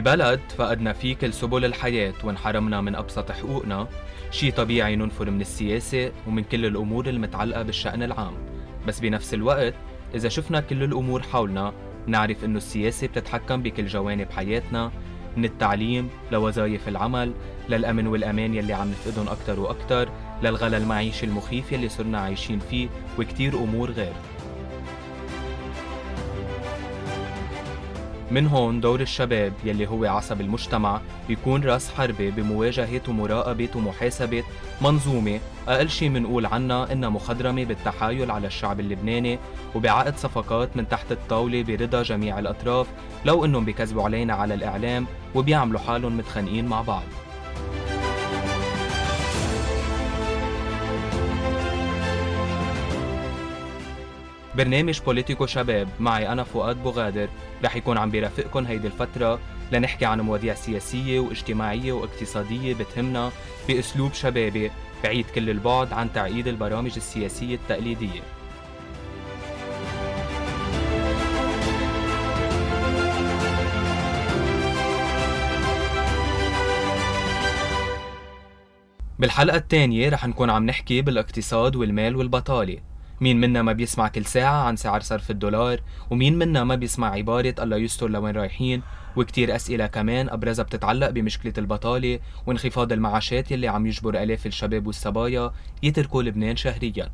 ببلد فقدنا فيه كل سبل الحياة وانحرمنا من أبسط حقوقنا. شي طبيعي ننفر من السياسة ومن كل الأمور المتعلقة بالشأن العام. بس بنفس الوقت إذا شفنا كل الأمور حولنا نعرف إنه السياسة بتتحكم بكل جوانب حياتنا من التعليم لوظائف العمل للأمن والأمان يلي عم نفقدهم أكتر وأكتر للغلا المعيشي المخيف يلي صرنا عايشين فيه وكتير أمور غير. من هون دور الشباب يلي هو عصب المجتمع بيكون رأس حربة بمواجهة ومراقبة ومحاسبة منظومة. أقل شي منقول عنها إنها مخضرمة بالتحايل على الشعب اللبناني وبعقد صفقات من تحت الطاولة برضا جميع الأطراف لو إنهم بيكذبوا علينا على الإعلام وبيعملوا حالهم متخانقين مع بعض. برنامج بوليتيكو شباب. معي أنا فؤاد بوغادر. رح يكون عم بيرافقكم هيدي الفترة لنحكي عن مواضيع سياسية واجتماعية واقتصادية بتهمنا بأسلوب شبابي بعيد كل البعد عن تعقيد البرامج السياسية التقليدية. بالحلقة الثانية رح نكون عم نحكي بالاقتصاد والمال والبطالة. مين منا ما بيسمع كل ساعة عن سعر صرف الدولار ومين منا ما بيسمع عبارة الله يستر لوين رايحين وكتير أسئلة كمان أبرزها بتتعلق بمشكلة البطالة وانخفاض المعاشات يلي عم يجبر آلاف الشباب والصبايا يتركوا لبنان شهريا.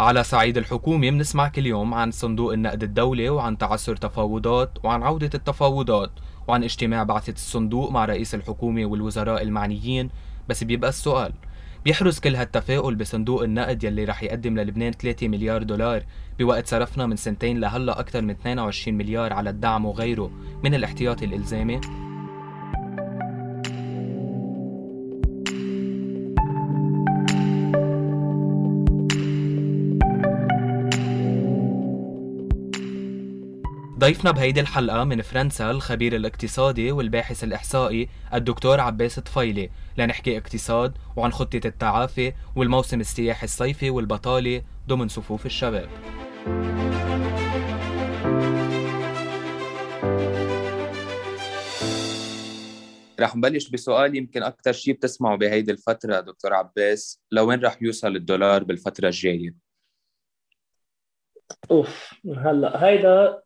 على صعيد الحكومة بنسمع كل يوم عن صندوق النقد الدولي وعن تعثر تفاوضات وعن عودة التفاوضات وعن اجتماع بعثة الصندوق مع رئيس الحكومة والوزراء المعنيين بس بيبقى السؤال بيحرز كل هالتفاؤل بصندوق النقد يلي رح يقدم للبنان 3 مليار دولار بوقت صرفنا من سنتين لهلا أكثر من 22 مليار على الدعم وغيره من الاحتياطي الإلزامي. ضيفنا بهيدي الحلقة من فرنسا الخبير الاقتصادي والباحث الإحصائي الدكتور عباس طفيلي. لنحكي اقتصاد وعن خطة التعافي والموسم السياحي الصيفي والبطالة ضمن صفوف الشباب. رح نبلش بسؤال يمكن أكثر شيء بتسمعه بهيدي الفترة دكتور عباس. لوين رح يوصل الدولار بالفترة الجاية؟ أوف هلأ هيدا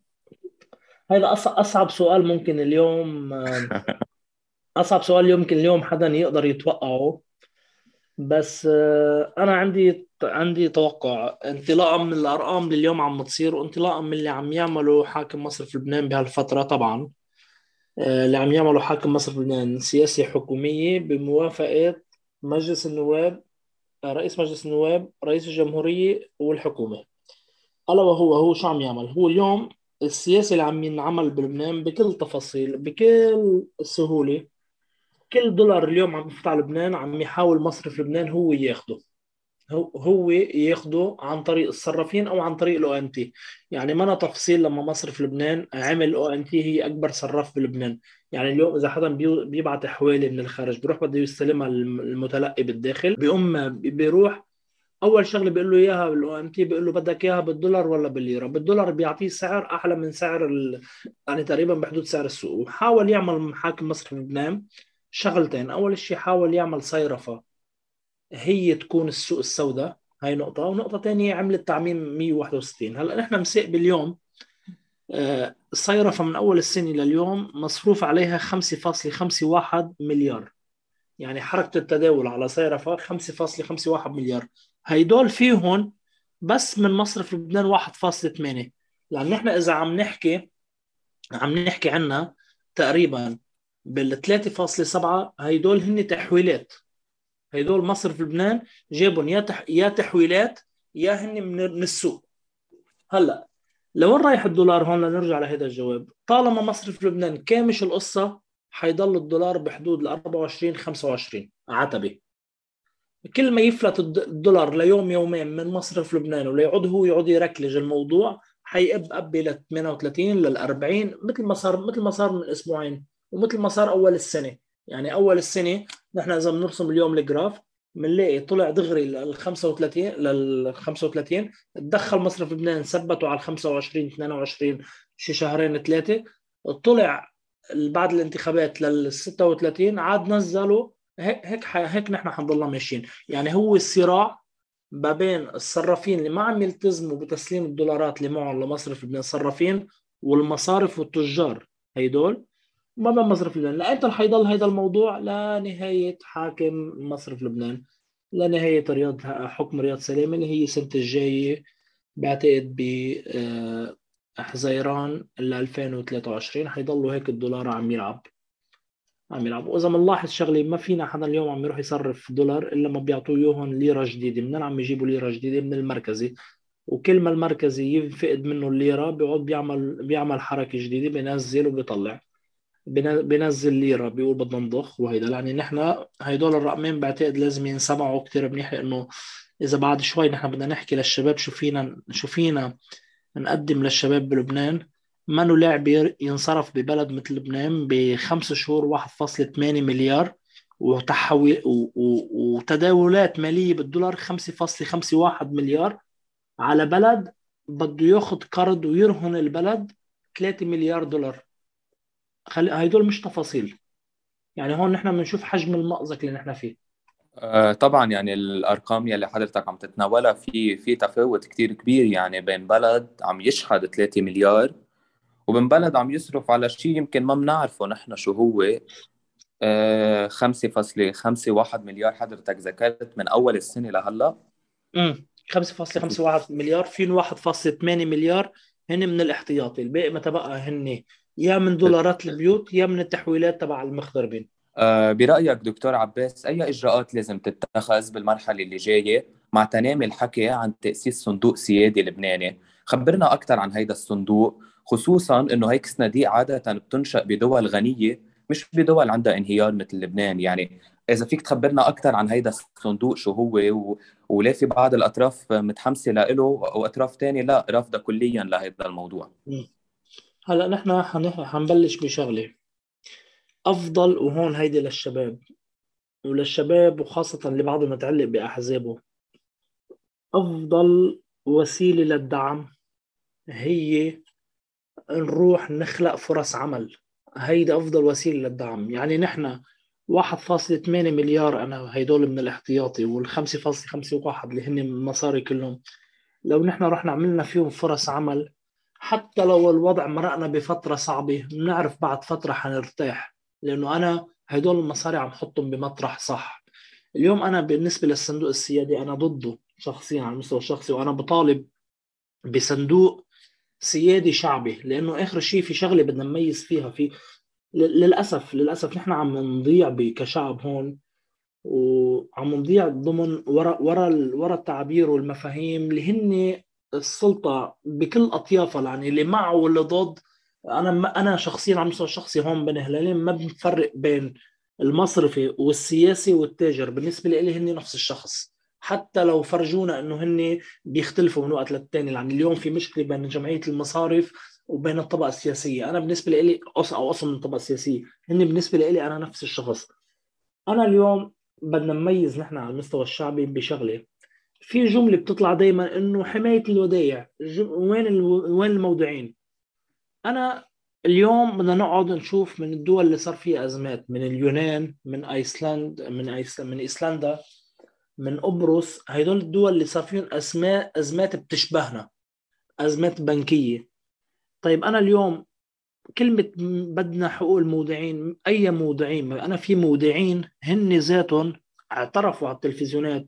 هيدا أصعب سؤال ممكن اليوم أصعب سؤال يمكن اليوم حدا يقدر يتوقعه. بس آه، أنا عندي عندي توقع. انطلاقا من الأرقام اللي اليوم عم تصير وانطلاقا من اللي عم يعمله حاكم مصرف لبنان بهالفترة طبعا آه، اللي عم يعمله حاكم مصرف لبنان سياسة حكومية بموافقة مجلس النواب آه، رئيس مجلس النواب رئيس الجمهورية والحكومة. ألا وهو هو شو عم يعمل؟ هو اليوم السياسة اللي عم ينعمل بلبنان بكل تفاصيل بكل سهولة كل دولار اليوم عم على لبنان عم يحاول مصرف لبنان هو ياخده. هو ياخده عن طريق الصرافين أو عن طريق الأو إن تي. يعني ما تفصيل لما مصرف لبنان عمل أو إن تي هي أكبر صراف بلبنان. يعني اليوم إذا حدا بيبعت حوالي من الخارج بيروح بده يستلمها المتلقي بالداخل بيقوم بيروح أول شغله بيقول له إياها بال OMT بيقول له بدك إياها بالدولار ولا بالليره بالدولار بيعطيه سعر أحلى من سعر ال... يعني تقريبا بحدود سعر السوق. وحاول يعمل حاكم مصرف لبنان شغلتين. أول شيء حاول يعمل صيرفة هي تكون السوق السوداء هاي نقطة. ونقطة ثانية عملت تعميم 161 هلأ نحن مساء باليوم. آه، الصيرفة من أول السنة لليوم مصروف عليها 5.51 مليار. يعني حركة التداول على صيرفة 5.51 مليار. هيدول فيهم بس من مصرف لبنان 1.8 لأن نحن إذا عم نحكي عم نحكي عنها تقريبا بال 3.7 هيدول هن تحويلات. هيدول مصرف لبنان جابهم يا تح... يا تحويلات يا هن من, من السوق. هلأ لوين رايح الدولار هون؟ لنرجع لهذا الجواب. طالما مصرف لبنان كامش القصة حيضل الدولار بحدود ال 24 25 عتبه كل ما يفلت الدولار ليوم يومين من مصرف لبنان وليعود هو يعود يركلج الموضوع حيقب up ل 38 لل 40 مثل ما صار مثل ما صار من أسبوعين ومثل ما صار أول السنة. يعني أول السنة نحن إذا بنرسم اليوم ال graph بنلاقي طلع دغري لل 35 لل 35 تدخل مصرف لبنان ثبته على 25 22 شي شهرين ثلاثة طلع بعد الانتخابات لل 36 عاد نزلوا هيك هيك نحن حنضلنا ماشيين. يعني هو الصراع ما بين الصرافين اللي ما عم يلتزموا بتسليم الدولارات اللي معهم لمصرف لبنان الصرافين والمصارف والتجار هيدول؟ ما بين مصرف لبنان. لأمتى حيضل هذا الموضوع لنهاية حاكم مصرف لبنان. لنهاية رياض حكم رياض سليم اللي هي السنة الجاية بعتقد ب آه، حزيران ل 2023 حيضلوا هيك الدولار عم يلعب. عم يلعب وإذا بنلاحظ شغلة ما فينا حدا اليوم عم يروح يصرف دولار إلا ما بيعطوا إياهم ليرة جديدة. منين عم يجيبوا ليرة جديدة؟ من المركزي وكل ما المركزي يفقد منه الليرة بيقعد بيعمل بيعمل حركة جديدة بينزل وبيطلع. بينزل ليرة بيقول بدنا نضخ وهيدا. يعني نحن هيدول الرقمين بعتقد لازم ينسمعوا كثير منيح لأنه إذا بعد شوي نحن بدنا نحكي للشباب شو فينا شو فينا نقدم للشباب بلبنان. منو لاعب ينصرف ببلد مثل لبنان بخمس شهور 1.8 مليار وتحوي وتداولات مالية بالدولار 5.51 مليار على بلد بده ياخذ قرض ويرهن البلد 3 مليار دولار. خلي هدول مش تفاصيل. يعني هون نحن بنشوف حجم المأزق اللي نحن فيه. آه طبعا يعني الأرقام يلي حضرتك عم تتناولها في في تفاوت كتير كبير يعني بين بلد عم يشحد 3 مليار وبين بلد عم يصرف على شيء يمكن ما بنعرفه نحن شو هو. آه 5.51 مليار حضرتك ذكرت من أول السنة لهلا. امم 5.51 مليار. في 1.8 مليار. هن من الاحتياطي. الباقي ما تبقى هن. يا من دولارات البيوت يا من التحويلات تبع المخضربين آه برأيك دكتور عباس أي إجراءات لازم تتخذ بالمرحلة اللي جاية مع تنامي الحكي عن تأسيس صندوق سيادي لبناني؟ خبرنا أكثر عن هيدا الصندوق. خصوصا إنه هيك صناديق عادة بتنشأ بدول غنية مش بدول عندها انهيار مثل لبنان. يعني إذا فيك تخبرنا أكثر عن هيدا الصندوق شو هو و... وليه في بعض الأطراف متحمسة له وأطراف ثانية لا رافضة كليا لهذا الموضوع. هلأ نحن حنبلش بشغلة. أفضل وهون هيدي للشباب وللشباب وخاصة اللي بعضهم متعلق بأحزابه. أفضل وسيلة للدعم هي نروح نخلق فرص عمل. هيدي أفضل وسيلة للدعم. يعني نحن 1.8 مليار أنا هيدول من الاحتياطي وال 5.51 اللي هن المصاري كلهم. لو نحن رحنا عملنا فيهم فرص عمل حتى لو الوضع مرقنا بفترة صعبة بنعرف بعد فترة حنرتاح. لأنه أنا هدول المصاري عم حطهم بمطرح صح. اليوم أنا بالنسبة للصندوق السيادي أنا ضده شخصيا على المستوى الشخصي وأنا بطالب بصندوق سيادي شعبي لأنه آخر شيء في شغلة بدنا نميز فيها في للأسف للأسف نحن عم نضيع كشعب هون وعم نضيع ضمن ورا ورا ورا التعابير والمفاهيم اللي هن السلطة بكل أطيافها يعني اللي مع واللي ضد. أنا أنا شخصيا على المستوى الشخصي هون بين هلالين ما بنفرق بين المصرفي والسياسي والتاجر؟ بالنسبة لي هن نفس الشخص. حتى لو فرجونا إنه هن بيختلفوا من وقت للتاني. يعني اليوم في مشكلة بين جمعية المصارف وبين الطبقة السياسية. أنا بالنسبة لي أو أصلا من الطبقة السياسية. هن بالنسبة لي أنا نفس الشخص. أنا اليوم بدنا نميز نحن على المستوى الشعبي بشغلة. في جملة بتطلع دائما إنه حماية الودائع وين وين المودعين أنا اليوم بدنا نقعد نشوف من الدول اللي صار فيها أزمات. من اليونان من ايسلند من ايسلند من ايسلندا من قبرص هدول الدول اللي صار فيهم ازمات أزمات بتشبهنا أزمات بنكية. طيب أنا اليوم كلمة بدنا حقوق المودعين أي مودعين؟ أنا في مودعين هن ذاتهم اعترفوا على التلفزيونات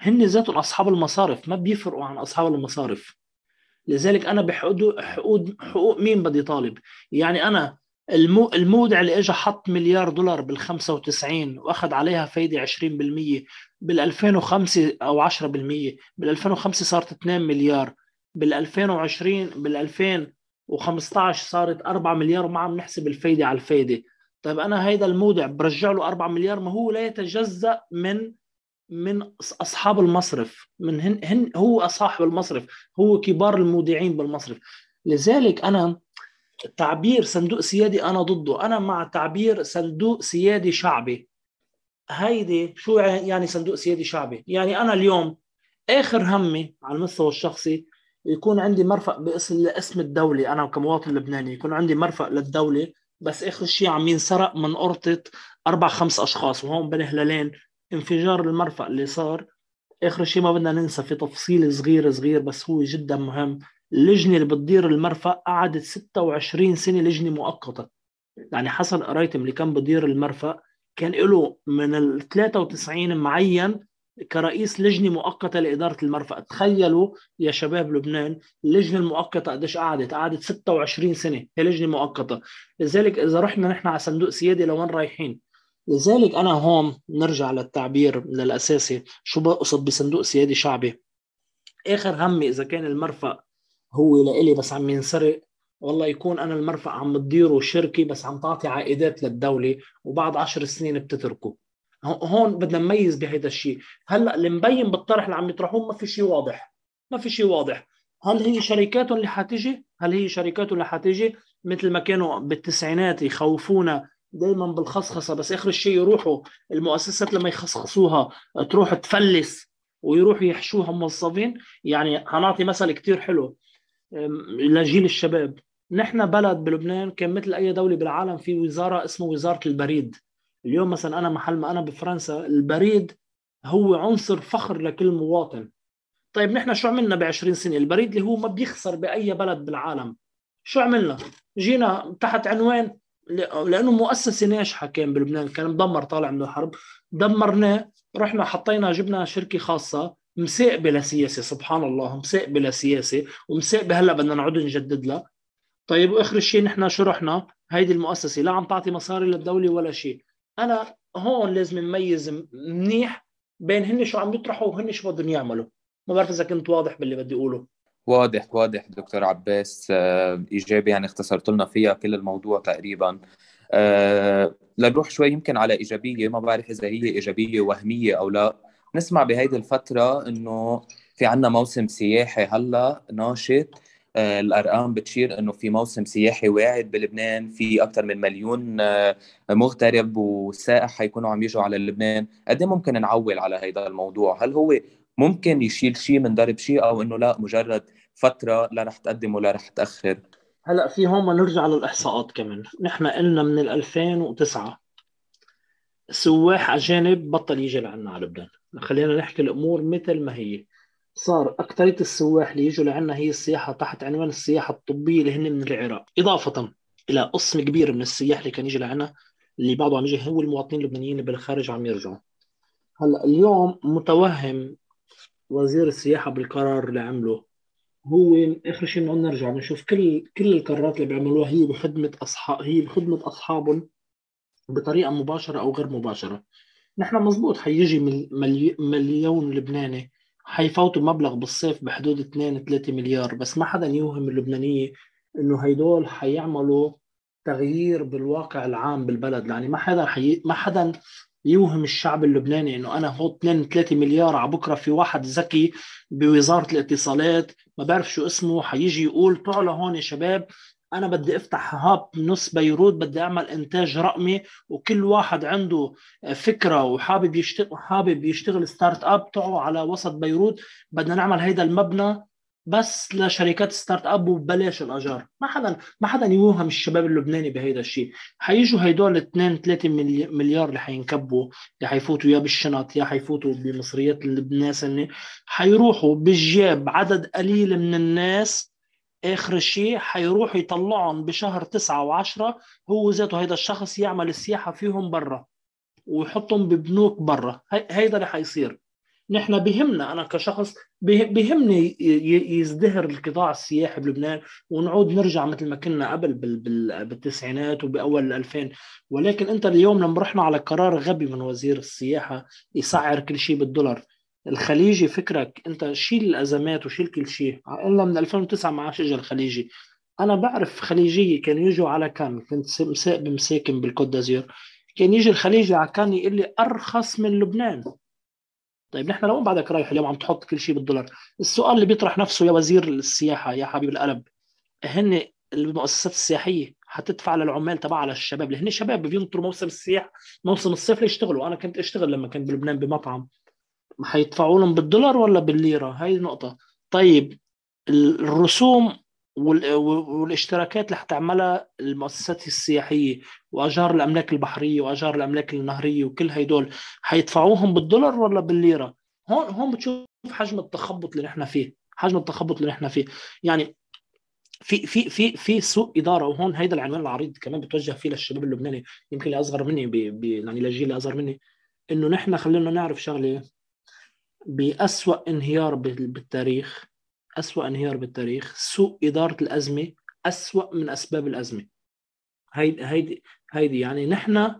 هن ذاتهم أصحاب المصارف ما بيفرقوا عن أصحاب المصارف. لذلك أنا حقوق حقوق مين بدي طالب؟ يعني أنا المو المودع اللي اجى حط مليار دولار بال 95 وأخذ عليها فايدة 20% بال 2005 أو 10% بال 2005 صارت 2 مليار بال 2020 بال 2015 صارت 4 مليار وما عم نحسب الفايدة على الفايدة. طيب أنا هيدا المودع برجع له 4 مليار ما هو لا يتجزأ من من أصحاب المصرف من هن, هن هو صاحب المصرف هو كبار المودعين بالمصرف. لذلك أنا تعبير صندوق سيادي أنا ضده. أنا مع تعبير صندوق سيادي شعبي. هيدي شو يعني صندوق سيادي شعبي؟ يعني أنا اليوم آخر همي على المستوى الشخصي يكون عندي مرفق باسم الاسم الدولي أنا كمواطن لبناني يكون عندي مرفق للدولة. بس آخر شيء عم ينسرق من قرطه أربع خمس أشخاص. وهون بين هلالين انفجار المرفأ اللي صار. آخر شيء ما بدنا ننسى في تفصيل صغير صغير. بس هو جدا مهم. اللجنه اللي بتدير المرفأ قعدت 26 سنة لجنة مؤقتة. يعني حسن قرايتم اللي كان بدير المرفأ كان له من ال 93 معين كرئيس لجنة مؤقتة لإدارة المرفأ. تخيلوا يا شباب لبنان اللجنة المؤقتة قديش قعدت؟ قعدت 26 سنة هي لجنة مؤقتة. لذلك إذا رحنا نحن على صندوق سيادي لوين رايحين؟ لذلك أنا هون نرجع للتعبير للاساسي شو بقصد بصندوق سيادي شعبي؟ آخر همي إذا كان المرفأ هو لإلي بس عم ينسرق. والله يكون أنا المرفأ عم تديره شركة بس عم تعطي عائدات للدولة وبعد عشر سنين بتتركه. هون بدنا نميز بهذا الشيء. هلأ اللي مبين بالطرح اللي عم يطرحوه ما في شيء واضح. ما في شيء واضح. هل هي شركاتهم اللي حتيجي هل هي شركاتهم اللي حتيجي مثل ما كانوا بالتسعينات يخوفونا دائما بالخصخصة بس آخر الشيء يروحوا المؤسسات لما يخصخصوها تروح تفلس ويروحوا يحشوها موظفين. يعني هنعطي مثل كتير حلو. لجيل الشباب. نحن بلد بلبنان كان مثل أي دولة بالعالم في وزارة اسمها وزارة البريد. اليوم مثلا أنا محل ما أنا بفرنسا البريد هو عنصر فخر لكل مواطن. طيب نحن شو عملنا ب 20 سنة؟ البريد اللي هو ما بيخسر بأي بلد بالعالم. شو عملنا؟ جينا تحت عنوان لأنه مؤسسة ناجحة كان بلبنان كان مدمر طالع من الحرب. دمرناه رحنا حطينا جبنا شركة خاصة. مساقبه لسياسه سبحان الله مساقبه لسياسه ومساقبه هلا بدنا نعود نجدد لها. طيب وآخر الشيء نحن شو رحنا؟ هيدي المؤسسة لا عم تعطي مصاري للدولة ولا شيء أنا هون لازم نميز منيح بين هن شو عم يطرحوا وهن شو بدهم يعملوا. ما بعرف إذا كنت واضح باللي بدي أقوله. واضح واضح دكتور عباس. آه، إيجابي يعني اختصرت لنا فيها كل الموضوع تقريبا. أه لنروح شوي يمكن على إيجابية ما بعرف إذا هي إيجابية وهمية أو لا. نسمع بهيدي الفترة إنه في عنا موسم سياحي هلا ناشط. آه، الأرقام بتشير إنه في موسم سياحي واعد بلبنان. في أكثر من مليون آه، مغترب وسائح حيكونوا عم يجوا على لبنان. قد إيه ممكن نعول على هذا الموضوع؟ هل هو ممكن يشيل شيء من ضرب شيء أو إنه لا مجرد فترة لا رح تقدم ولا رح تأخر؟ هلا في هون نرجع للإحصاءات كمان. نحن قلنا من 2009 سواح اجانب بطل يجي لعنا على لبنان. خلينا نحكي الأمور مثل ما هي. صار أكثرية السواح اللي يجوا لعنا هي السياحة تحت عنوان السياحة الطبية اللي هن من العراق. إضافة إلى قسم كبير من السياح اللي كان يجي لعنا اللي بعضه عم يجي هو المواطنين اللبنانيين اللي بالخارج عم يرجعوا. هلأ اليوم متوهم وزير السياحة بالقرار اللي عمله. هو آخر شيء بدنا نرجع نشوف كل كل القرارات اللي بيعملوها هي بخدمة اصحاب هي بخدمة أصحابهم. بطريقة مباشرة أو غير مباشرة. نحن مزبوط حيجي مليون لبناني حيفوتوا مبلغ بالصيف بحدود 2 3 مليار. بس ما حدا يوهم اللبنانية إنه هيدول حيعملوا تغيير بالواقع العام بالبلد. يعني ما حدا حي... ما حدا يوهم الشعب اللبناني إنه أنا هو 2 3 مليار على بكرة في واحد ذكي بوزارة الاتصالات ما بعرف شو اسمه حيجي يقول تعالوا هون يا شباب أنا بدي أفتح hub نص بيروت بدي أعمل إنتاج رقمي وكل واحد عنده فكرة وحابب يشتغل حابب يشتغل startup تعوا على وسط بيروت. بدنا نعمل هيدا المبنى بس لشركات startup وببلاش الأجار. ما حدا ما حدا يوهم الشباب اللبناني بهيدا الشيء حيجوا هيدول 2 3 مليار اللي حينكبوا يا حيفوتوا يا بالشنط يا حيفوتوا بمصريات الناس اللي حيروحوا بالجيب عدد قليل من الناس آخر شيء حيروحوا يطلعهم بشهر تسعة وعشرة هو ذاته هيدا الشخص يعمل السياحة فيهم برا ويحطهم ببنوك برا. هيدا اللي حيصير. نحن بهمنا أنا كشخص بهمني يزدهر القطاع السياحي بلبنان ونعود نرجع مثل ما كنا قبل بالتسعينات وبأول الألفين. ولكن أنت اليوم لما رحنا على قرار غبي من وزير السياحة يسعر كل شيء بالدولار. الخليجي فكرك أنت شيل الأزمات وشيل كل شيء. إلا من 2009 ما عادش اجى الخليجي. أنا بعرف خليجيه كانوا يجوا على كان كنت مساكن بالكوت دازير كان يجي الخليجي على كان يقول لي أرخص من لبنان. طيب نحن لوين بعدك رايح اليوم عم تحط كل شيء بالدولار. السؤال اللي بيطرح نفسه يا وزير السياحة يا حبيب القلب هن المؤسسات السياحية حتدفع للعمال تبعها للشباب هن شباب بينطروا موسم السياح موسم الصيف ليشتغلوا. أنا كنت أشتغل لما كنت بلبنان بمطعم. حيدفعوا لهم بالدولار ولا بالليرة؟ هاي النقطة. طيب الرسوم والاشتراكات اللي حتعملها المؤسسات السياحية واجار الأملاك البحرية واجار الأملاك النهرية وكل هدول حيدفعوهم بالدولار ولا بالليرة؟ هون هون بتشوف حجم التخبط اللي نحن فيه حجم التخبط اللي نحن فيه. يعني في في في في سوء إدارة وهون هيدا العنوان العريض كمان بتوجه فيه للشباب اللبناني يمكن اللي أصغر مني بي يعني للجيل اللي أصغر مني إنه نحن خلينا نعرف شغلة بأسوأ انهيار بالتاريخ أسوأ انهيار بالتاريخ سوء إدارة الأزمة أسوأ من أسباب الأزمة. هيدي هيدي هيدي يعني نحن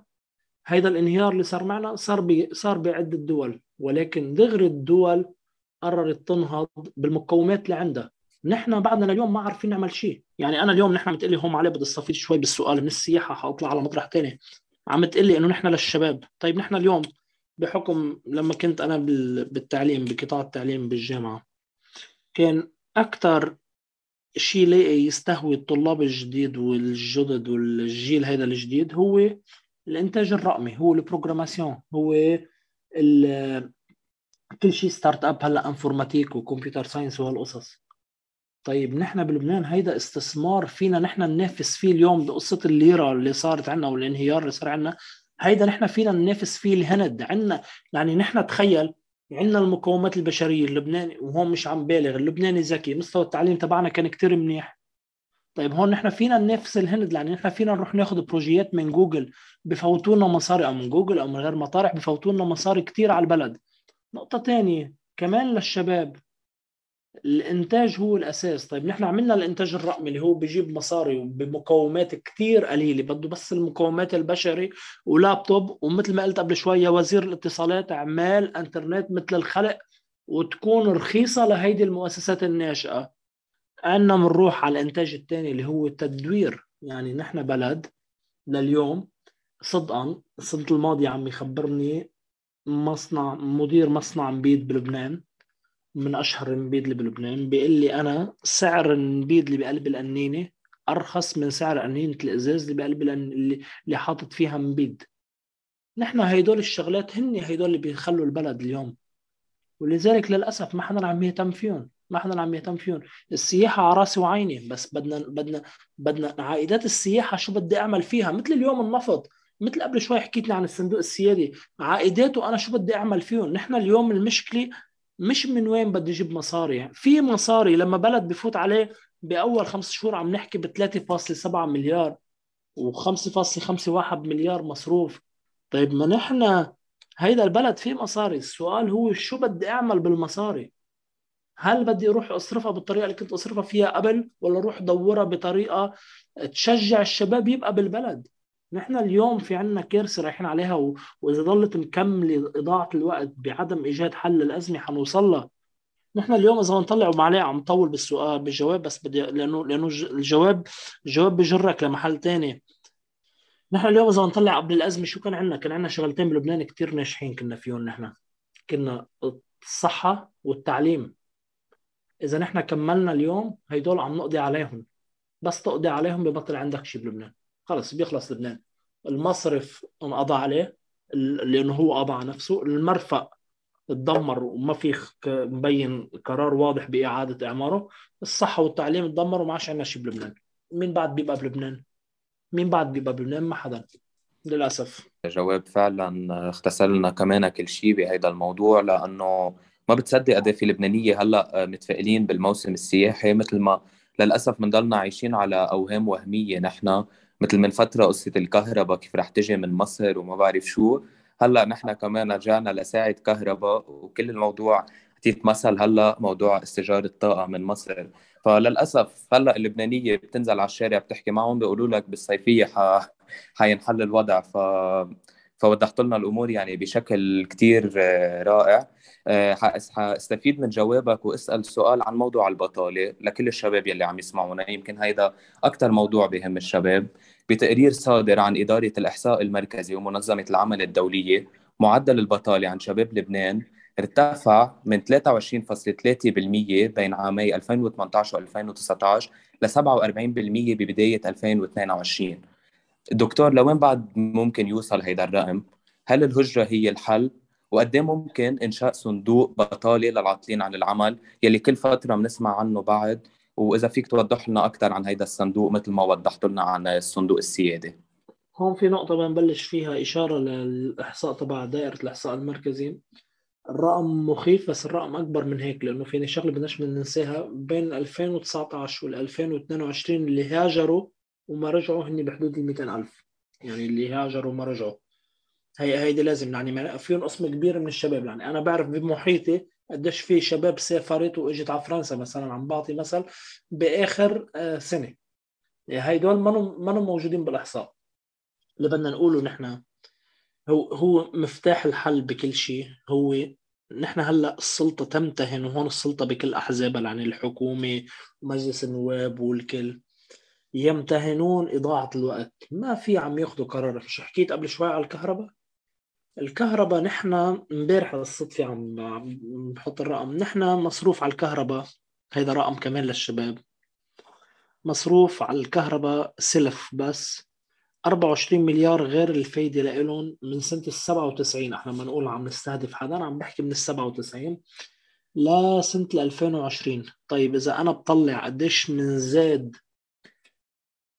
هيدا الانهيار اللي صار معنا صار بي صار بعدة دول ولكن دغري الدول قررت تنهض بالمقومات اللي عندها. نحن بعدنا اليوم ما عارفين نعمل شيء. يعني أنا اليوم نحن عم تقلي هون عليه بدي استفيد شوي بالسؤال من السياحة حأطلع على مطرح ثاني عم تقلي إنه نحن للشباب. طيب نحن اليوم بحكم لما كنت أنا بالتعليم بقطاع التعليم بالجامعة كان أكثر شيء لاقي يستهوي الطلاب الجديد والجدد والجيل هذا الجديد هو الإنتاج الرقمي هو البروجراماسيون هو كل شيء startup هلأ informatique و computer science وهالقصص طيب نحن بلبنان هيدا استثمار فينا نحن ننافس فيه اليوم بقصة الليرة اللي صارت عندنا والانهيار اللي صار عندنا هيدا نحن فينا ننافس فيه الهند. عندنا يعني نحن تخيل عندنا المقومات البشرية اللبناني وهون مش عم بالغ اللبناني ذكي مستوى التعليم تبعنا كان كتير منيح. طيب هون نحن فينا ننافس الهند يعني نحن فينا نروح ناخذ projets من جوجل بفوتوا لنا مصاري أو من جوجل أو من غير مطارح بفوتوا لنا مصاري كثير على البلد. نقطة ثانية كمان للشباب الإنتاج هو الأساس. طيب نحن عملنا الإنتاج الرقمي اللي هو بيجيب مصاري بمقومات كثير قليلة. بده بس المقومات البشري ولابتوب. ومثل ما قلت قبل شوية وزير الاتصالات عمال إنترنت مثل الخلق وتكون رخيصة لهيدي المؤسسات الناشئة. عندنا بنروح على الإنتاج الثاني اللي هو التدوير يعني نحن بلد لليوم. صدقا السنة الماضيه عم يخبرني مصنع مدير مصنع مبيد بلبنان. من أشهر النبيد اللي بلبنان بيقول لي أنا سعر النبيد اللي بقلب القنينه أرخص من سعر قنينه الإزاز اللي بقلب اللي, اللي حاطط فيها نبيد نحن هيدول الشغلات هن هيدول اللي بيخلوا البلد اليوم. ولذلك للأسف ما حدا عم يهتم فيهم ما حدا عم يهتم فيهم. السياحة على رأسي وعيني بس بدنا بدنا بدنا عائدات السياحة شو بدي أعمل فيها؟ مثل اليوم النفط مثل قبل شوي حكيت لي عن الصندوق السيادي عائداته أنا شو بدي أعمل فيهم؟ نحن اليوم المشكلة مش من وين بدي أجيب مصاري. في مصاري لما بلد بفوت عليه بأول خمس شهور عم نحكي ب 3.7 مليار و5.51 مليار مصروف. طيب ما نحن هيدا البلد فيه مصاري. السؤال هو شو بدي أعمل بالمصاري؟ هل بدي أروح أصرفها بالطريقة اللي كنت أصرفها فيها قبل ولا أروح أدورها بطريقة تشجع الشباب يبقى بالبلد؟ نحن اليوم في عنا كارثة رايحين عليها و... وإذا ضلت مكمله إضاعة الوقت بعدم إيجاد حل للأزمة حنوصل لها نحن اليوم إذا نطلع ومعليه عم طول بالسؤال بالجواب بس بدي لأنه لأنه الجواب الجواب بجرك لمحل ثاني نحن اليوم إذا نطلع قبل الأزمة شو كان عندنا؟ كان عندنا شغلتين بلبنان كثير ناجحين كنا فيهم نحن. كنا الصحة والتعليم. إذا نحن كملنا اليوم هيدول عم نقضي عليهم. بس تقضي عليهم ببطل عندك شيء بلبنان. خلص بيخلص لبنان. المصرف انقضى عليه لأنه هو قضى على نفسه. المرفأ تدمر وما في مبين قرار واضح بإعادة إعماره. الصحة والتعليم تدمروا وما عادش عندنا شيء بلبنان. مين بعد بيبقى بلبنان. مين بعد بيبقى بلبنان ما حدا. للأسف. جواب فعلا اغتسلنا كمان كل شيء بهذا الموضوع لأنه ما بتصدق قد إيه في لبنانية. هلأ متفائلين بالموسم السياحي مثل ما للأسف بنضلنا عايشين على أوهام وهمية. نحن مثل من فترة قصة الكهرباء كيف رح تجي من مصر وما بعرف شو. هلأ نحن كمان رجعنا لساعة كهرباء وكل الموضوع اعطيك مثل هلأ موضوع استئجار الطاقة من مصر. فللأسف هلأ اللبنانية بتنزل على الشارع بتحكي معهم بيقولوا لك بالصيفية ح... حينحل الوضع. ف فوضحت لنا الأمور يعني بشكل كثير رائع. آه، حأستفيد من جوابك واسأل سؤال عن موضوع البطالة لكل الشباب يلي عم يسمعونا. يمكن هيدا أكثر موضوع بهم الشباب. بتقرير صادر عن إدارة الإحصاء المركزي ومنظمة العمل الدولية معدل البطالة عن شباب لبنان ارتفع من 23.3% بين عامي 2018 و 2019 ل 47% ببداية 2022 دكتور لوين بعد ممكن يوصل هيدا الرقم؟ هل الهجرة هي الحل؟ وقد إيه ممكن إنشاء صندوق بطالة للعاطلين عن العمل يلي كل فترة بنسمع عنه بعد وإذا فيك توضح لنا أكثر عن هيدا الصندوق مثل ما وضحت لنا عن الصندوق السيادي هون في نقطة بنبلش فيها إشارة للإحصاء تبع دائرة الإحصاء المركزي الرقم مخيف بس الرقم أكبر من هيك لأنه فيني شغلة بدناش ننساها بين 2019 وال 2022 اللي هاجروا وما رجعوا هن بحدود ال 200000 يعني اللي هاجروا وما رجعوا. هي هيدي لازم يعني فيهم قسم كبير من الشباب يعني. أنا بعرف بمحيطي قديش في شباب سافرت وإجت على فرنسا مثلا عم بعطي مثل بآخر آه، سنة. هيدول ما موجودين بالأحصاء. اللي بدنا نقوله نحن هو هو مفتاح الحل بكل شيء. هو نحن هلأ السلطة تمتهن وهون السلطة بكل أحزابها يعني الحكومة ومجلس النواب والكل. يمتهنون إضاعة الوقت. ما في عم ياخذوا قرار مش حكيت قبل شوي على الكهرباء؟ الكهرباء نحن امبارح بالصدفة عم بحط الرقم. نحن مصروف على الكهرباء. هيدا رقم كمان للشباب. مصروف على الكهرباء سلف بس. 24 مليار غير الفايدة لإلهم من سنة ال 97 إحنا لما نقول عم نستهدف حدا. عم بحكي من ال 97 لسنة ال 2020 طيب إذا أنا بطلع قديش من زاد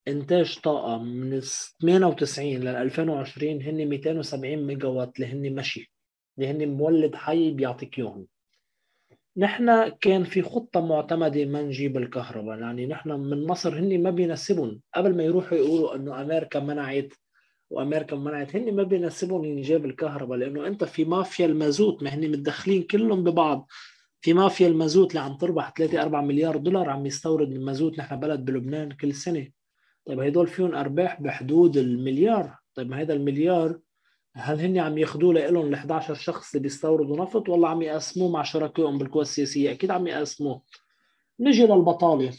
إنتاج طاقة من 98 لل 2020 هن 270 ميجا وات اللي هن مشي اللي هن مولد حي بيعطيك إياهم. نحن كان في خطة معتمدة ما نجيب الكهرباء يعني نحن من مصر هن ما بيناسبهم. قبل ما يروحوا يقولوا إنه أمريكا منعت وأمريكا منعت هن ما بيناسبهم ينجاب الكهرباء لأنه أنت في مافيا المازوت ما هن متدخلين كلهم ببعض. في مافيا المازوت اللي عم تربح 3 4 مليار دولار عم يستورد المازوت نحن بلد بلبنان كل سنة. طيب هدول فيهم أرباح بحدود المليار طيب ما هذا المليار هل هن عم ياخذوه لهم ال 11 شخص اللي بيستوردوا نفط ولا عم يقسموه مع شركائهم بالقوى السياسية؟ أكيد عم يقسموه. نجي للبطالة.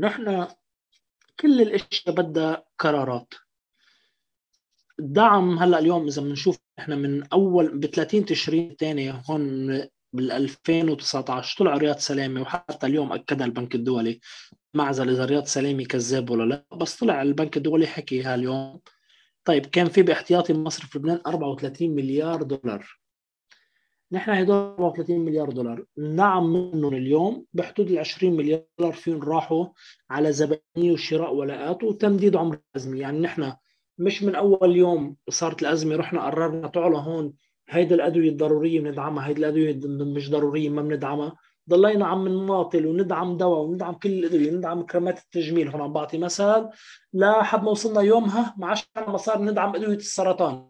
نحن كل الأشياء بدها قرارات. الدعم هلأ اليوم إذا بنشوف إحنا من أول ب 30 تشرين الثاني هون بال 2019 طلع رياض سلامه وحتى اليوم أكدها البنك الدولي. معزل إذا رياض سلامه كذاب ولا لا بس طلع البنك الدولي حكيها اليوم طيب كان في باحتياطي مصرف لبنان 34 مليار دولار. نحن هدول 34 مليار دولار. نعم منهم اليوم بحدود ال 20 مليار دولار فيهم راحوا على زبائنية وشراء ولاءات وتمديد عمر الأزمة. يعني نحن مش من أول يوم صارت الأزمة رحنا قررنا تعالوا هون هيدي الأدوية الضرورية بندعمها هيدي الأدوية مش ضرورية ما بندعمها. ضلينا عم نماطل وندعم دواء وندعم كل الأدوية وندعم كريمات التجميل. هون عم بعطي مثال لحد ما وصلنا يومها ما عادش صار ندعم أدوية السرطان.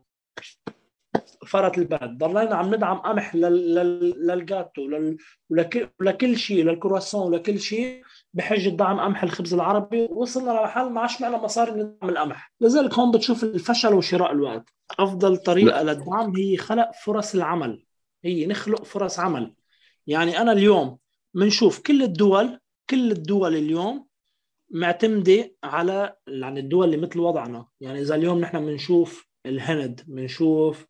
فرط البلد. ضلينا عم ندعم قمح للجاتو ولكل شيء للكرواسون ولكل شيء. بحجه دعم قمح الخبز العربي وصلنا لمحل ما عادش معنا مصاري ندعم القمح. لذلك هون بتشوف الفشل وشراء الوقت. أفضل طريقة للدعم هي خلق فرص العمل. هي نخلق فرص عمل. يعني أنا اليوم بنشوف كل الدول كل الدول اليوم معتمدة على يعني الدول اللي مثل وضعنا. يعني إذا اليوم نحن بنشوف الهند بنشوف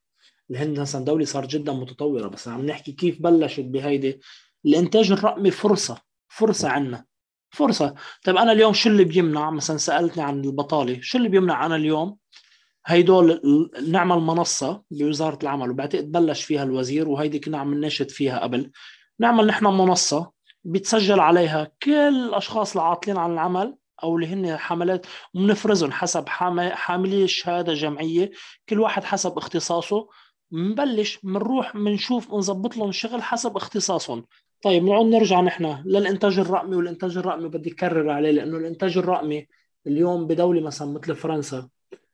الهند مثلا دولة صار جدا متطورة بس عم نحكي كيف بلشت بهيدي. الإنتاج الرقمي فرصة فرصة عنا. فرصة. طيب أنا اليوم شو اللي بيمنع؟ مثلا سألتني عن البطالة. شو اللي بيمنع أنا اليوم؟ هيدول نعمل منصة بوزارة العمل وبعتقد بلش فيها الوزير وهيدي كنا عم نناشد فيها قبل. نعمل نحن منصة بيتسجل عليها كل الأشخاص العاطلين عن العمل أو اللي هن حملات وبنفرزهم حسب حاملي شهاده جمعيه كل واحد حسب اختصاصه. بنبلش بنروح بنشوف بنظبط لهم شغل حسب اختصاصهم. طيب بنعود نرجع نحن للإنتاج الرقمي والإنتاج الرقمي بدي اكرر عليه لأنه الإنتاج الرقمي اليوم بدولة مثلا مثل فرنسا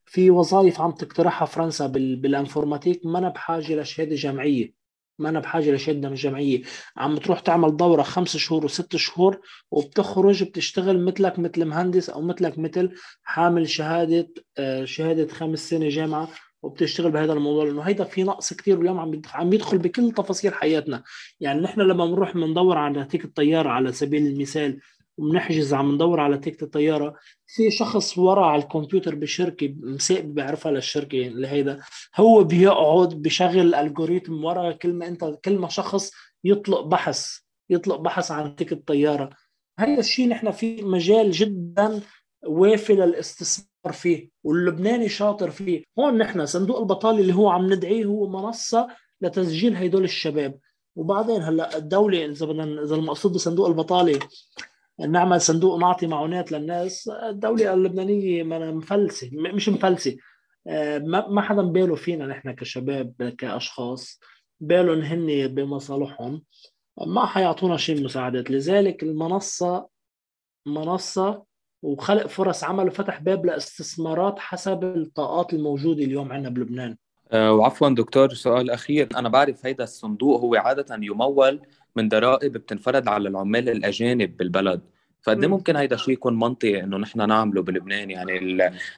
في وظائف عم تقترحها فرنسا بال informatique ما أنا بحاجة لشهادة جامعية ما أنا بحاجة لشهادة من عم تروح تعمل دورة خمس شهور وست شهور وبتخرج بتشتغل مثلك مثل مهندس أو مثلك مثل حامل شهادة آه، شهادة خمس سنة جامعة. وبتشتغل بهذا الموضوع لأنه هيدا في نقص كثير واليوم عم عم يدخل بكل تفاصيل حياتنا. يعني نحن لما بنروح بندور على ticket الطياره على سبيل المثال وبنحجز عم ندور على ticket الطيارة في شخص ورا على الكمبيوتر بشركة مسائب بيعرفها للشركة اللي هيدا هو بيقعد بشغل ال algorithm ورا كل ما انت كل ما شخص يطلق بحث يطلق بحث عن ticket الطيارة. هذا الشيء نحن في مجال جدا وافي للاستثمار فيه واللبناني شاطر فيه. هون نحن صندوق البطالة اللي هو عم ندعيه هو منصة لتسجيل هدول الشباب. وبعدين هلا الدولة إذا بدنا إذا المقصود بصندوق البطالة نعمل صندوق نعطي معونات للناس الدولة اللبنانية مفلسة مش مفلسة. آه، ما حدا باله فينا نحن كشباب كأشخاص بالهم هن بمصالحهم. ما حيعطونا شيء مساعدات. لذلك المنصة منصة وخلق فرص عمل وفتح باب لاستثمارات حسب الطاقات الموجودة اليوم عندنا بلبنان. أه وعفوا دكتور سؤال أخير. أنا بعرف هيدا الصندوق هو عادة يمول من ضرائب بتنفرد على العمال الأجانب بالبلد. فقد إيه ممكن هيدا الشيء يكون منطقي إنه نحن نعمله بلبنان؟ يعني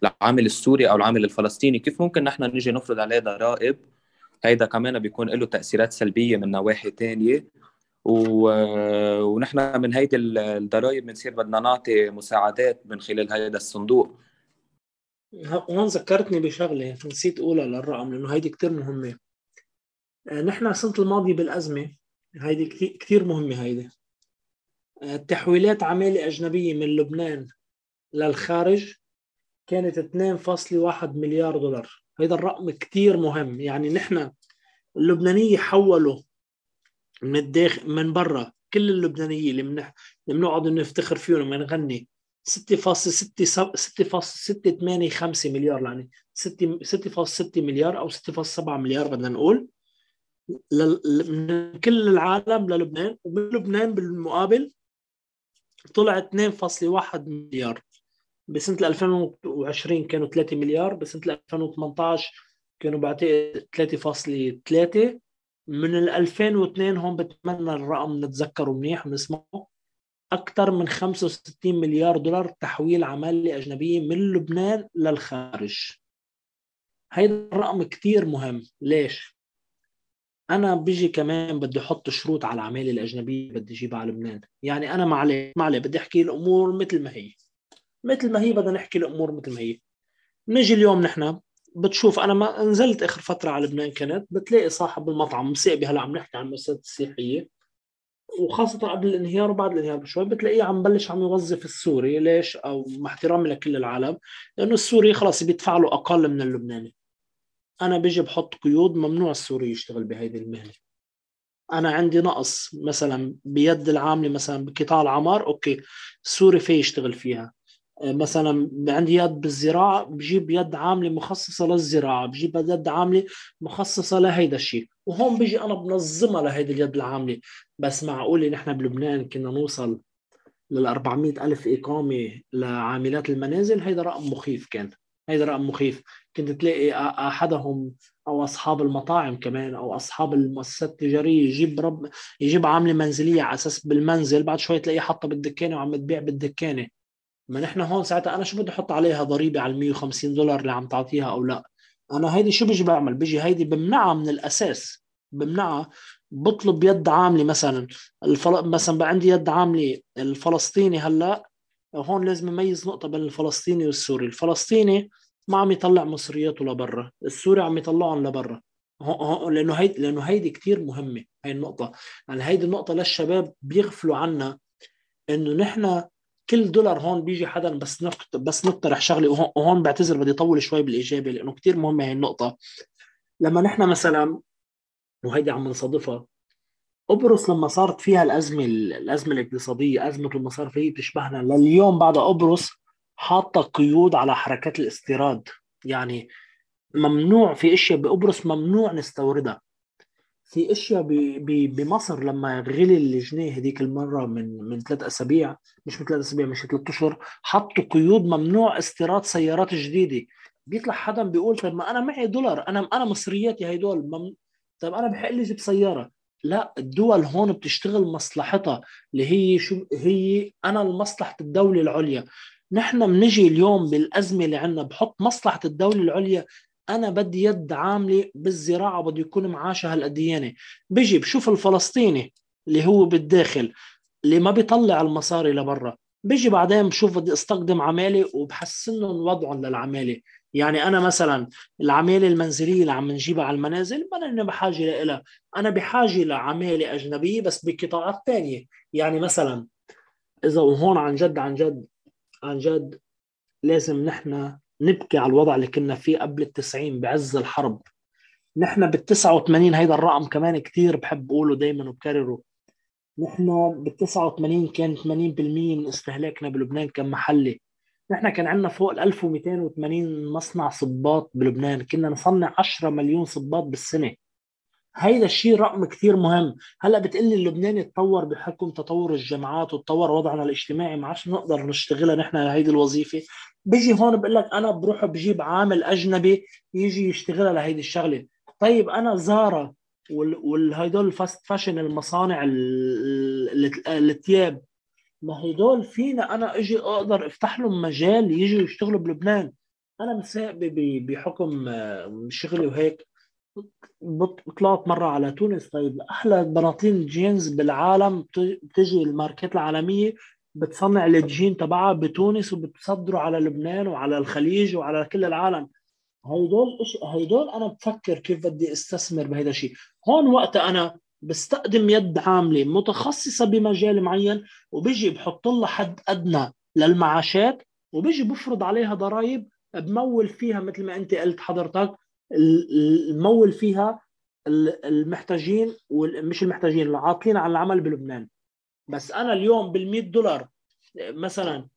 العامل السوري أو العامل الفلسطيني كيف ممكن نحن نجي نفرض عليه ضرائب؟ هيدا كمان بيكون له تأثيرات سلبية من نواحي ثانية و... ونحن من هيدي الضرائب بنصير بدنا نعطي مساعدات من خلال هيدا الصندوق. هون ذكرتني بشغلة نسيت أقولها للرقم لأنه هيدي كثير مهمة. آه، نحن السنة الماضية بالأزمة هيدي كثير مهمة هيدي. آه، تحويلات عمالة أجنبية من لبنان للخارج كانت 2.1 مليار دولار. هيدا الرقم كثير مهم. يعني نحن اللبنانية حولوا من الداخل من برا. كل اللبنانيه اللي من اللي بنقعد نفتخر فيهم لما نغني 6.6 6.685 مليار يعني 6.6 مليار أو 6.7 مليار بدنا نقول من كل العالم للبنان. ومن لبنان بالمقابل طلع 2.1 مليار. بسنة 2020 كانوا 3 مليار بسنة 2018 كانوا بعتقد 3.3 من ال 2002 هون بتمنى الرقم نتذكره منيح ونسمعه أكثر من 65 مليار دولار تحويل عمالة أجنبية من لبنان للخارج. هيدا الرقم كثير مهم. ليش؟ أنا بيجي كمان بدي أحط شروط على العمالة الأجنبية بدي أجيبها على لبنان. يعني عليه ما عليه بدي أحكي الأمور مثل ما هي. مثل ما هي بدنا نحكي الأمور مثل ما هي. نجي اليوم نحن بتشوف أنا ما نزلت آخر فترة على لبنان كانت بتلاقي صاحب المطعم مسيبي هلا عم نحكي عن المؤسسات السياحيه وخاصة قبل الانهيار وبعد الانهيار بشوي بتلاقيه عم بلش عم يوظف السوري ليش؟ أو مع احترامي لكل العالم لأنه السوري خلص بيدفع له أقل من اللبناني. أنا بيجي بحط قيود ممنوع السوري يشتغل بهذه المهنة. أنا عندي نقص مثلا بيد العاملة مثلا بقطاع العمار أوكي السوري في يشتغل فيها. مثلا عندي يد بالزراعة بجيب يد عاملة مخصصة للزراعة بجيب يد عاملة مخصصة لهيدا الشيء. وهون بيجي أنا بنظمها لهيدي اليد العاملة. بس معقوله نحن بلبنان كنا نوصل لل 400 ألف إقامة لعاملات المنازل؟ هيدا رقم مخيف كان. هيدا رقم مخيف. كنت تلاقي أحدهم أو أصحاب المطاعم كمان أو أصحاب المؤسسات التجارية يجيب رب يجيب عاملة منزلية على أساس بالمنزل بعد شوي تلاقيه حاطها بالدكانة وعم تبيع بالدكانة. ما نحن هون ساعتها أنا شو بدي أحط عليها ضريبة على ال 150 دولار اللي عم تعطيها أو لا؟ أنا هيدي شو بيجي بعمل؟ بيجي هيدي بمنعها من الأساس بمنعها. بطلب يد عاملة مثلا الفل... مثلا عندي يد عاملة الفلسطيني هلأ هون لازم يميز نقطة بين الفلسطيني والسوري. الفلسطيني ما عم يطلع مصرياته لبرا السوري عم يطلعهم لبرا. لأنه هيدي لأنه هيدي كثير مهمة هي النقطة. يعني هيدي النقطة للشباب بيغفلوا عنا إنه نحن كل دولار هون بيجي حدا بس نقط بس نقترح شغلة وهون, وهون بعتذر بدي اطول شوي بالإجابة لأنه كثير مهمة هي النقطة. لما نحن مثلا وهيدي عم نصادفها قبرص لما صارت فيها الأزمة الأزمة الاقتصادية أزمة المصارفيه بتشبهنا لليوم بعد قبرص حاطة قيود على حركات الاستيراد. يعني ممنوع في أشياء بقبرص ممنوع نستوردها. في أشياء بمصر لما غلي الجنيه هذيك المرة من من ثلاث أسابيع مش من ثلاث أسابيع مش ثلاث أشهر حطوا قيود ممنوع استيراد سيارات جديدة. بيطلع حدا بيقول طيب ما أنا معي دولار أنا أنا مصرياتي هدول مم... طيب أنا بحق لي أجيب سيارة. لا الدول هون بتشتغل مصلحتها اللي هي شو هي أنا لمصلحة الدولة العليا. نحن بنجي اليوم بالأزمة اللي عندنا بحط مصلحة الدولة العليا أنا بدي يد عاملة بالزراعة بده يكون معاشها هالقديانه بيجي بشوف الفلسطيني اللي هو بالداخل اللي ما بيطلع المصاري لبرا. بيجي بعدين بشوف بدي استخدم عمالة وبحسن لهم وضعهم للعمالة. يعني أنا مثلا العمالة المنزلية اللي عم نجيبها على المنازل ما أنا بحاجة لها أنا بحاجة لعمالة أجنبية بس بقطاعات ثانية يعني مثلا إذا وهون عن جد عن جد عن جد لازم نحن نبكي على الوضع اللي كنا فيه قبل التسعين بعز الحرب. نحن بال 89 هيدا الرقم كمان كثير بحب أقوله دائما وبكرره. نحن بال 89 كان 80% من استهلاكنا بلبنان كان محلي. نحن كان عندنا فوق ال 1280 مصنع صباط بلبنان. كنا نصنع 10 مليون صباط بالسنة. هيدا الشيء رقم كثير مهم. هلأ بتقلي اللبناني تطور بحكم تطور الجامعات وتطور وضعنا الاجتماعي. ما عادش نقدر نشتغلها نحن هيدي الوظيفة. بيجي هون بقول لك أنا بروح بجيب عامل أجنبي يجي يشتغلها لهيدي الشغلة. طيب أنا زارا والهيدول ال fast fashion المصانع الثياب ما هدول فينا أنا إجي أقدر أفتح لهم مجال يجوا يشتغلوا بلبنان. أنا مساء بحكم شغلي وهيك طلعت مرة على تونس. طيب أحلى بناطيل جينز بالعالم بتجي الماركات العالمية بتصنع الجين تبعها بتونس وبتصدره على لبنان وعلى الخليج وعلى كل العالم. هيدول هيدول أنا بفكر كيف بدي أستثمر بهذا الشيء. هون وقت أنا بستقدم يد عاملة متخصصة بمجال معين وبيجي بحط لها حد أدنى للمعاشات وبيجي بفرض عليها ضرائب بمول فيها مثل ما أنت قلت حضرتك المول فيها المحتاجين ومش المحتاجين العاطلين عن العمل بلبنان. بس أنا اليوم بال دولار مثلا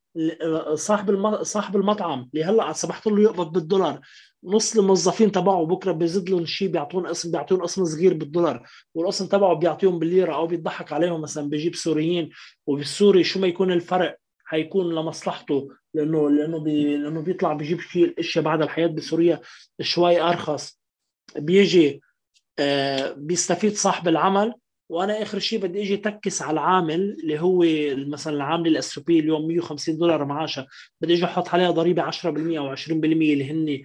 صاحب صاحب المطعم اللي هلا سمحت له يقبض بالدولار. نص الموظفين تبعه بكرة بيزيد لهم شيء بيعطون اسم بيعطون اسم صغير بالدولار. والاسم تبعه بيعطيهم بالليرة أو بيضحك عليهم مثلا بيجيب سوريين وبالسوري شو ما يكون الفرق حيكون لمصلحته لأنه لأنه بي لأنه بيطلع بيجيب شيء الاشياء بعد الحياة بسوريا شوي أرخص. بيجي آه بيستفيد صاحب العمل وأنا آخر شيء بدي أجي تكس على العامل اللي هو مثلا العامل الاس بي اليوم 150 دولار معاشها بدي أجي أحط عليها ضريبة 10% أو 20% اللي هن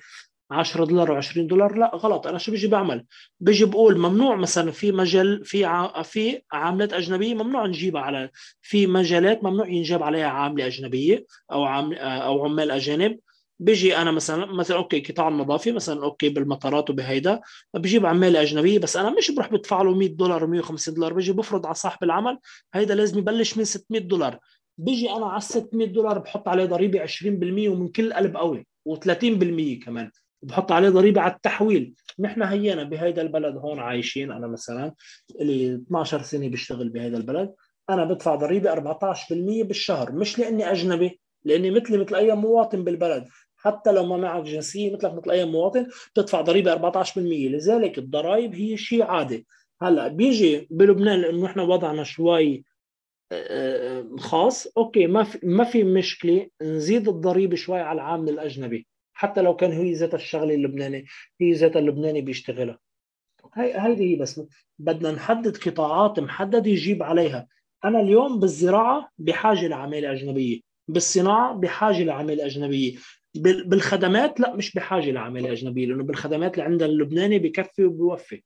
10 دولار و20 دولار. لا غلط. أنا شو بيجي بعمل؟ بيجي بقول ممنوع مثلا في مجال في ع... في عاملات أجنبية ممنوع نجيبها على في مجالات ممنوع ينجاب عليها عاملة أجنبية أو عام أو عمال أجانب. بيجي أنا مثلا مثلا okay قطاع النظافه مثلا okay بالمطارات وبهيدا بجيب عماله أجنبية بس أنا مش بروح بدفع له 100 دولار و150 دولار بيجي بفرض على صاحب العمل هيدا لازم يبلش من 600 دولار. بيجي أنا على 600 دولار بحط عليه ضريبة 20% ومن كل قلب قوي و30% كمان بحط عليه ضريبة على التحويل. نحن هينا بهيدا البلد هون عايشين أنا مثلا لي 12 سنة بشتغل بهيدا البلد أنا بدفع ضريبة 14% بالشهر مش لأني أجنبي لأني مثلي مثل أي مواطن بالبلد. حتى لو ما معك جنسية مثلك مثل اي مواطن بتدفع ضريبة 14% لذلك الضرائب هي شيء عادي هلأ بيجي بلبنان لأنه إحنا وضعنا شوي آه، آه، خاص أوكي ما في ما في مشكلة نزيد الضريبة شوي على العامل الأجنبي. حتى لو كان هي ذات الشغلة اللبناني هي ذات اللبناني بيشتغلها. هي هيدي هي بس. بدنا نحدد قطاعات محدده يجيب عليها. أنا اليوم بالزراعة بحاجة لعمالة أجنبية بالصناعة بحاجة لعمالة أجنبية. بالخدمات لا مش بحاجة لعماله أجنبية لأنه بالخدمات اللي عندنا اللبناني بكفي وبيوفي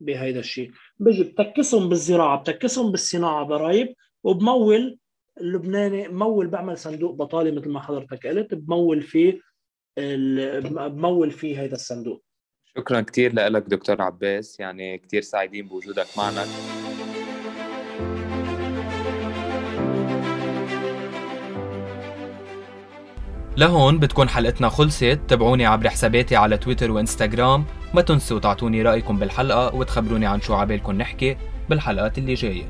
بهيدا الشيء. بيجي بتكسهم بالزراعة بتكسهم بالصناعة ضرائب وبمول اللبناني مول بعمل صندوق بطالة مثل ما حضرتك قلت بمول فيه بمول فيه هذا الصندوق. شكرا كثير لك دكتور عباس يعني كثير سعيدين بوجودك معنا. لهون بتكون حلقتنا خلصت. تابعوني عبر حساباتي على تويتر وانستغرام. ما تنسوا تعطوني رأيكم بالحلقة وتخبروني عن شو عبالكم نحكي بالحلقات اللي جاية.